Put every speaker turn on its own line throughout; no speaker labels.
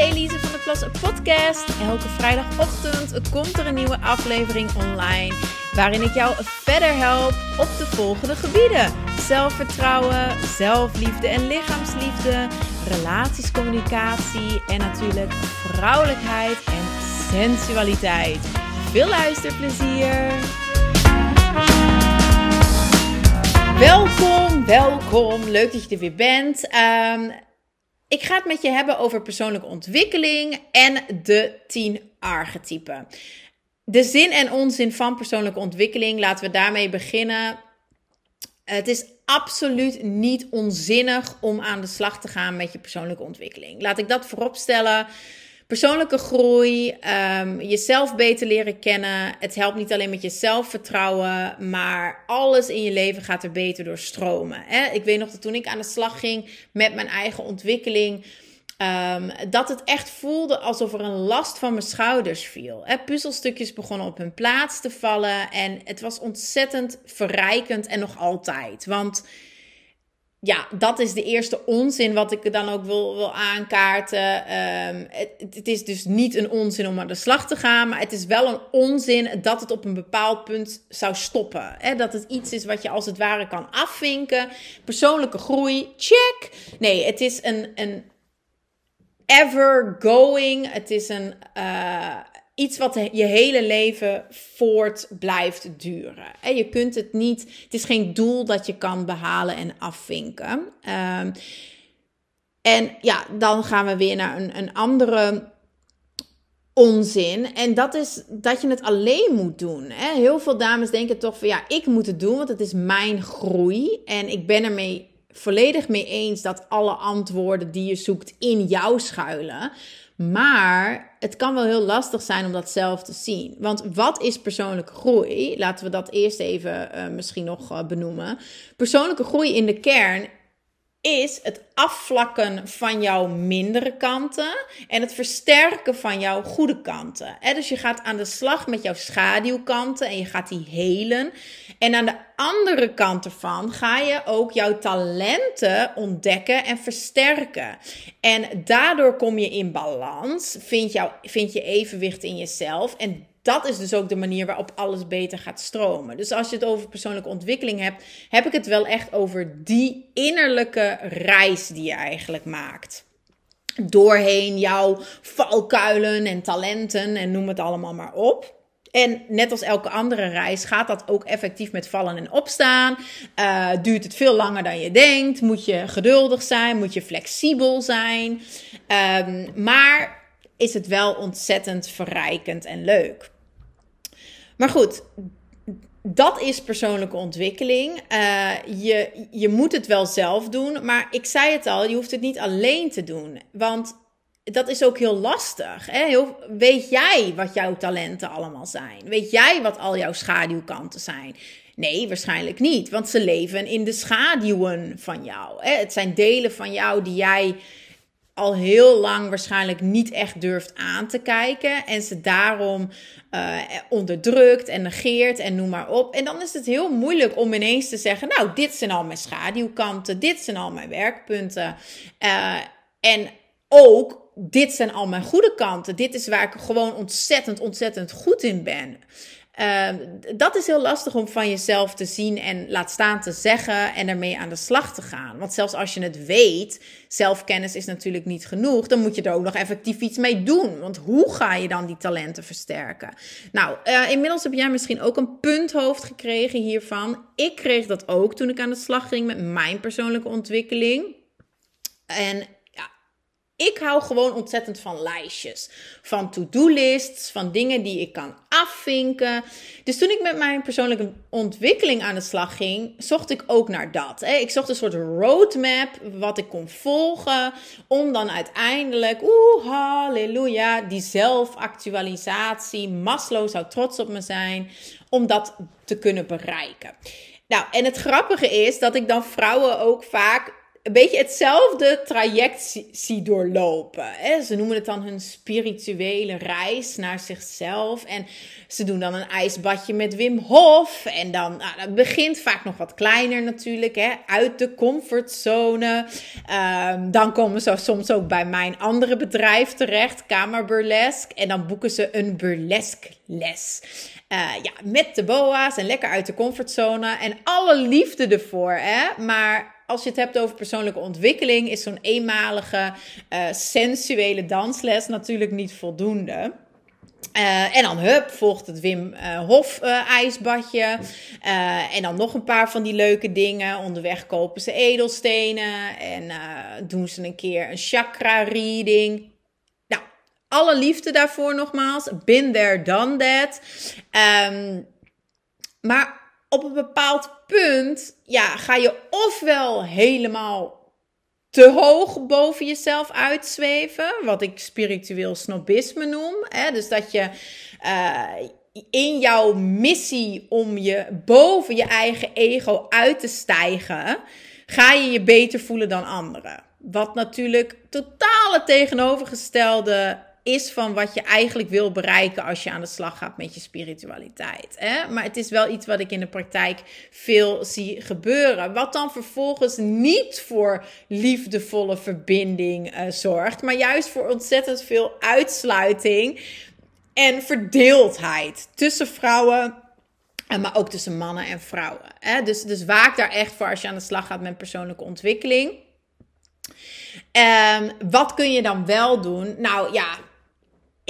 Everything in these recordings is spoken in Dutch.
Elise van de Plas podcast. Elke vrijdagochtend komt er een nieuwe aflevering online. Waarin ik jou verder help op de volgende gebieden: zelfvertrouwen, zelfliefde en lichaamsliefde, relatiescommunicatie en natuurlijk vrouwelijkheid en sensualiteit. Veel luisterplezier! Welkom, welkom. Leuk dat je er weer bent. Um, ik ga het met je hebben over persoonlijke ontwikkeling en de 10 archetypen. De zin en onzin van persoonlijke ontwikkeling, laten we daarmee beginnen. Het is absoluut niet onzinnig om aan de slag te gaan met je persoonlijke ontwikkeling. Laat ik dat voorop stellen persoonlijke groei, um, jezelf beter leren kennen. Het helpt niet alleen met je zelfvertrouwen, maar alles in je leven gaat er beter door stromen. Hè? Ik weet nog dat toen ik aan de slag ging met mijn eigen ontwikkeling. Um, dat het echt voelde alsof er een last van mijn schouders viel. Puzzelstukjes begonnen op hun plaats te vallen. En het was ontzettend verrijkend en nog altijd. Want ja, dat is de eerste onzin wat ik dan ook wil, wil aankaarten. Ehm, het, het, is dus niet een onzin om aan de slag te gaan, maar het is wel een onzin dat het op een bepaald punt zou stoppen. Dat het iets is wat je als het ware kan afvinken. Persoonlijke groei, check. Nee, het is een, een ever going. Het is een, uh, iets wat je hele leven voort blijft duren. En je kunt het niet, het is geen doel dat je kan behalen en afvinken. Um, en ja, dan gaan we weer naar een, een andere onzin. En dat is dat je het alleen moet doen. Heel veel dames denken toch van ja, ik moet het doen, want het is mijn groei. En ik ben ermee volledig mee eens dat alle antwoorden die je zoekt in jou schuilen. Maar het kan wel heel lastig zijn om dat zelf te zien. Want wat is persoonlijke groei? Laten we dat eerst even uh, misschien nog uh, benoemen. Persoonlijke groei in de kern is het afvlakken van jouw mindere kanten en het versterken van jouw goede kanten. Dus je gaat aan de slag met jouw schaduwkanten en je gaat die helen. En aan de andere kant ervan ga je ook jouw talenten ontdekken en versterken. En daardoor kom je in balans, vind, vind je evenwicht in jezelf en dat is dus ook de manier waarop alles beter gaat stromen. Dus als je het over persoonlijke ontwikkeling hebt, heb ik het wel echt over die innerlijke reis die je eigenlijk maakt. Doorheen jouw valkuilen en talenten en noem het allemaal maar op. En net als elke andere reis gaat dat ook effectief met vallen en opstaan. Uh, duurt het veel langer dan je denkt. Moet je geduldig zijn. Moet je flexibel zijn. Um, maar is het wel ontzettend verrijkend en leuk. Maar goed, dat is persoonlijke ontwikkeling. Uh, je, je moet het wel zelf doen, maar ik zei het al, je hoeft het niet alleen te doen. Want dat is ook heel lastig. Hè? Heel, weet jij wat jouw talenten allemaal zijn? Weet jij wat al jouw schaduwkanten zijn? Nee, waarschijnlijk niet, want ze leven in de schaduwen van jou. Hè? Het zijn delen van jou die jij al heel lang waarschijnlijk niet echt durft aan te kijken. En ze daarom uh, onderdrukt en negeert en noem maar op. En dan is het heel moeilijk om ineens te zeggen: Nou, dit zijn al mijn schaduwkanten, dit zijn al mijn werkpunten. Uh, en ook, dit zijn al mijn goede kanten. Dit is waar ik gewoon ontzettend, ontzettend goed in ben. Uh, dat is heel lastig om van jezelf te zien en laat staan te zeggen en ermee aan de slag te gaan. Want zelfs als je het weet, zelfkennis is natuurlijk niet genoeg, dan moet je er ook nog effectief iets mee doen. Want hoe ga je dan die talenten versterken? Nou, uh, inmiddels heb jij misschien ook een punthoofd gekregen hiervan. Ik kreeg dat ook toen ik aan de slag ging met mijn persoonlijke ontwikkeling. En ik hou gewoon ontzettend van lijstjes. Van to-do-lists, van dingen die ik kan afvinken. Dus toen ik met mijn persoonlijke ontwikkeling aan de slag ging, zocht ik ook naar dat. Ik zocht een soort roadmap wat ik kon volgen. Om dan uiteindelijk, oeh, halleluja, die zelfactualisatie. Maslow zou trots op me zijn. Om dat te kunnen bereiken. Nou, en het grappige is dat ik dan vrouwen ook vaak een beetje hetzelfde traject zie doorlopen. Hè? Ze noemen het dan hun spirituele reis naar zichzelf. En ze doen dan een ijsbadje met Wim Hof. En dan, nou, dat begint vaak nog wat kleiner natuurlijk, hè? uit de comfortzone. Um, dan komen ze soms ook bij mijn andere bedrijf terecht, Kamer Burlesque. En dan boeken ze een burlesque les. Uh, ja, met de boa's en lekker uit de comfortzone. En alle liefde ervoor, hè. Maar als je het hebt over persoonlijke ontwikkeling, is zo'n eenmalige uh, sensuele dansles natuurlijk niet voldoende. Uh, en dan hup, volgt het Wim uh, Hof ijsbadje. en dan nog een paar van die leuke dingen. Onderweg kopen ze edelstenen. En doen ze een keer een chakra reading. Nou, alle liefde daarvoor nogmaals. Been there, done that. Um, maar op een bepaald punt ja, ga je ofwel helemaal te hoog boven jezelf uitzweven, wat ik spiritueel snobisme noem. Hè? Dus dat je uh, in jouw missie om je boven je eigen ego uit te stijgen, ga je je beter voelen dan anderen. Wat natuurlijk totale tegenovergestelde is van wat je eigenlijk wil bereiken als je aan de slag gaat met je spiritualiteit. Hè? Maar het is wel iets wat ik in de praktijk veel zie gebeuren. Wat dan vervolgens niet voor liefdevolle verbinding uh, zorgt, maar juist voor ontzettend veel uitsluiting en verdeeldheid tussen vrouwen. Maar ook tussen mannen en vrouwen. Hè? Dus, dus waak daar echt voor als je aan de slag gaat met persoonlijke ontwikkeling. Um, wat kun je dan wel doen? Nou ja,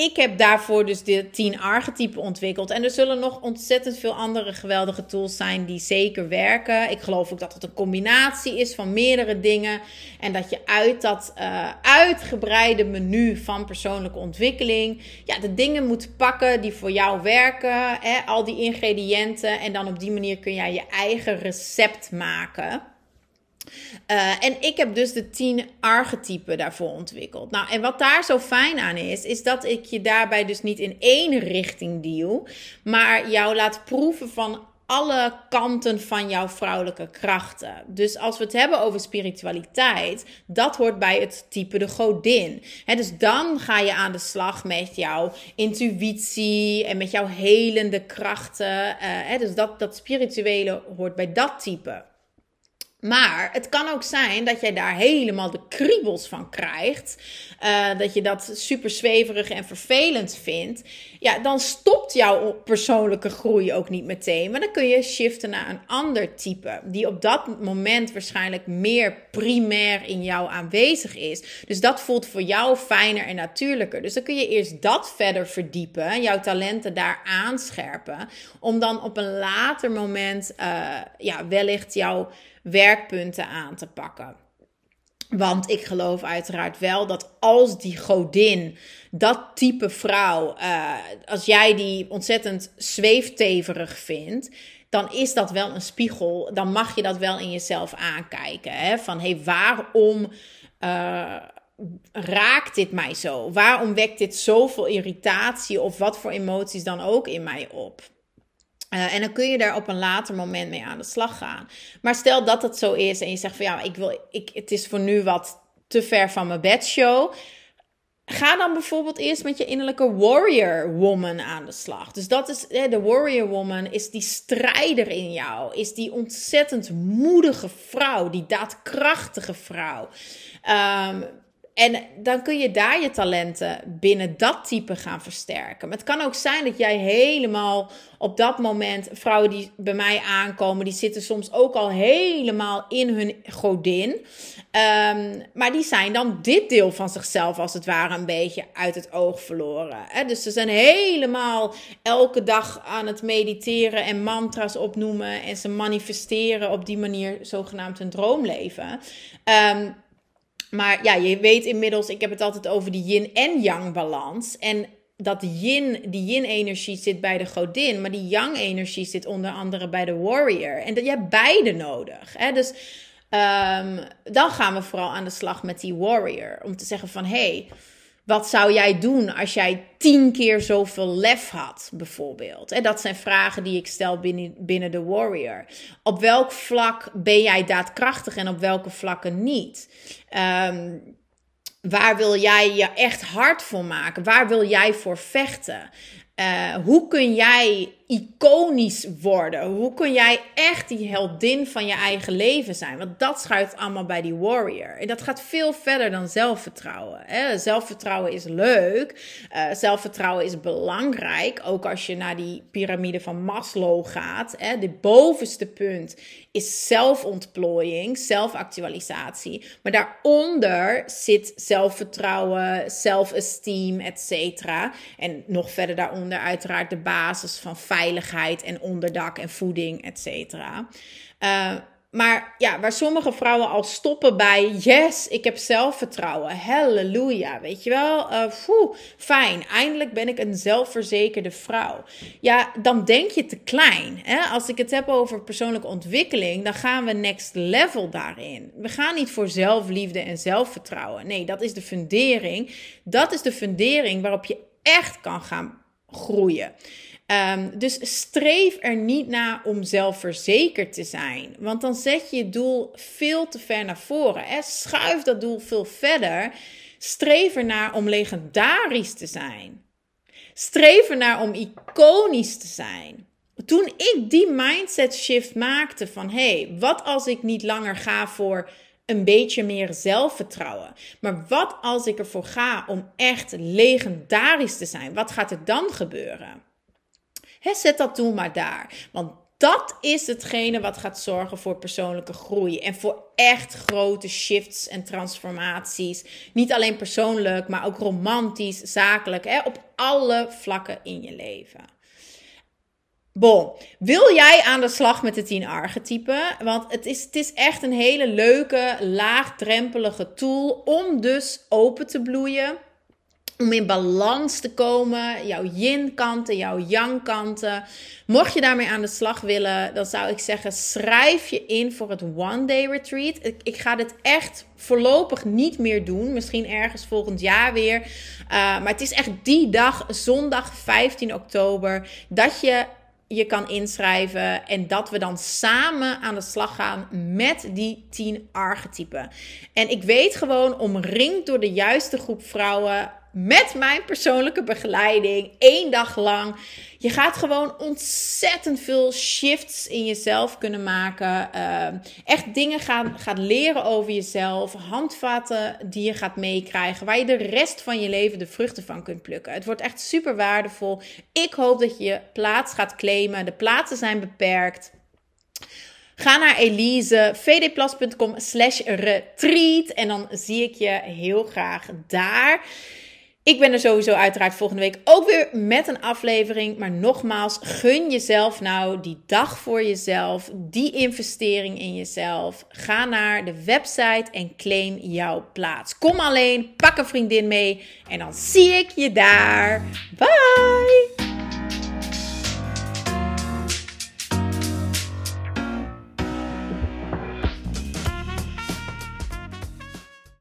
ik heb daarvoor dus de 10 archetypen ontwikkeld. En er zullen nog ontzettend veel andere geweldige tools zijn die zeker werken. Ik geloof ook dat het een combinatie is van meerdere dingen. En dat je uit dat uh, uitgebreide menu van persoonlijke ontwikkeling. Ja, de dingen moet pakken die voor jou werken. Hè, al die ingrediënten. En dan op die manier kun jij je eigen recept maken. Uh, en ik heb dus de tien archetypen daarvoor ontwikkeld. Nou, en wat daar zo fijn aan is, is dat ik je daarbij dus niet in één richting duw, maar jou laat proeven van alle kanten van jouw vrouwelijke krachten. Dus als we het hebben over spiritualiteit, dat hoort bij het type de godin. Dus dan ga je aan de slag met jouw intuïtie en met jouw helende krachten. Uh, dus dat, dat spirituele hoort bij dat type. Maar het kan ook zijn dat jij daar helemaal de kriebels van krijgt. Uh, dat je dat super zweverig en vervelend vindt. Ja, dan stopt jouw persoonlijke groei ook niet meteen. Maar dan kun je shiften naar een ander type. Die op dat moment waarschijnlijk meer primair in jou aanwezig is. Dus dat voelt voor jou fijner en natuurlijker. Dus dan kun je eerst dat verder verdiepen. Jouw talenten daar aanscherpen. Om dan op een later moment uh, ja, wellicht jouw werkpunten aan te pakken. Want ik geloof uiteraard wel dat als die godin, dat type vrouw, uh, als jij die ontzettend zweefteverig vindt, dan is dat wel een spiegel. Dan mag je dat wel in jezelf aankijken. Hè? Van hé, hey, waarom uh, raakt dit mij zo? Waarom wekt dit zoveel irritatie of wat voor emoties dan ook in mij op? Uh, en dan kun je daar op een later moment mee aan de slag gaan. Maar stel dat het zo is en je zegt van ja, ik wil, ik, het is voor nu wat te ver van mijn bedshow. Ga dan bijvoorbeeld eerst met je innerlijke warrior woman aan de slag. Dus dat is de warrior woman, is die strijder in jou, is die ontzettend moedige vrouw, die daadkrachtige vrouw. Um, en dan kun je daar je talenten binnen dat type gaan versterken. Maar het kan ook zijn dat jij helemaal op dat moment, vrouwen die bij mij aankomen, die zitten soms ook al helemaal in hun godin. Um, maar die zijn dan dit deel van zichzelf als het ware een beetje uit het oog verloren. Hè? Dus ze zijn helemaal elke dag aan het mediteren en mantra's opnoemen. En ze manifesteren op die manier zogenaamd hun droomleven. Um, maar ja, je weet inmiddels, ik heb het altijd over die yin en yang balans. En dat yin, die yin-energie zit bij de godin, maar die yang-energie zit onder andere bij de warrior. En dat je hebt beide nodig. Hè? Dus um, dan gaan we vooral aan de slag met die warrior. Om te zeggen van, hé, hey, Wat zou jij doen als jij tien keer zoveel lef had, bijvoorbeeld? En dat zijn vragen die ik stel binnen, binnen de Warrior. Op welk vlak ben jij daadkrachtig en op welke vlakken niet? Um, Waar wil jij je echt hard voor maken? Waar wil jij voor vechten? Uh, hoe kun jij iconisch worden? Hoe kun jij echt die heldin van je eigen leven zijn? Want dat schuift allemaal bij die warrior. En dat gaat veel verder dan zelfvertrouwen. Hè? Zelfvertrouwen is leuk. Uh, zelfvertrouwen is belangrijk. Ook als je naar die piramide van Maslow gaat. Hè? De bovenste punt is zelfontplooiing, zelfactualisatie. Maar daaronder zit zelfvertrouwen, self-esteem, et cetera. En nog verder daaronder uiteraard de basis van veiligheid en onderdak en voeding, et cetera. Uh, maar ja, waar sommige vrouwen al stoppen bij, yes, ik heb zelfvertrouwen, halleluja, weet je wel, uh, fijn, eindelijk ben ik een zelfverzekerde vrouw. Ja, dan denk je te klein. Hè? Als ik het heb over persoonlijke ontwikkeling, dan gaan we next level daarin. We gaan niet voor zelfliefde en zelfvertrouwen. Nee, dat is de fundering. Dat is de fundering waarop je echt kan gaan groeien. Um, dus streef er niet naar om zelfverzekerd te zijn. Want dan zet je je doel veel te ver naar voren. Schuif dat doel veel verder. Streef er naar om legendarisch te zijn. Streef er naar om iconisch te zijn. Toen ik die mindset shift maakte van hé, hey, wat als ik niet langer ga voor een beetje meer zelfvertrouwen. Maar wat als ik ervoor ga om echt legendarisch te zijn? Wat gaat er dan gebeuren? Zet dat doel maar daar. Want dat is hetgene wat gaat zorgen voor persoonlijke groei en voor echt grote shifts en transformaties. Niet alleen persoonlijk, maar ook romantisch, zakelijk, hè, op alle vlakken in je leven. Bon, wil jij aan de slag met de 10 archetypen? Want het is, het is echt een hele leuke, laagdrempelige tool om dus open te bloeien om in balans te komen, jouw yin-kanten, jouw yang-kanten. Mocht je daarmee aan de slag willen, dan zou ik zeggen: schrijf je in voor het One Day Retreat. Ik, ik ga dit echt voorlopig niet meer doen. Misschien ergens volgend jaar weer. Uh, maar het is echt die dag, zondag 15 oktober, dat je je kan inschrijven en dat we dan samen aan de slag gaan met die 10 archetypen. En ik weet gewoon, omringd door de juiste groep vrouwen, met mijn persoonlijke begeleiding, één dag lang. Je gaat gewoon ontzettend veel shifts in jezelf kunnen maken. Uh, echt dingen gaan, gaat leren over jezelf. Handvatten die je gaat meekrijgen. Waar je de rest van je leven de vruchten van kunt plukken. Het wordt echt super waardevol. Ik hoop dat je je plaats gaat claimen. De plaatsen zijn beperkt. Ga naar Elise, vdplas.com slash retreat. En dan zie ik je heel graag daar. Ik ben er sowieso uiteraard volgende week ook weer met een aflevering. Maar nogmaals, gun jezelf nou die dag voor jezelf, die investering in jezelf. Ga naar de website en claim jouw plaats. Kom alleen, pak een vriendin mee en dan zie ik je daar. Bye!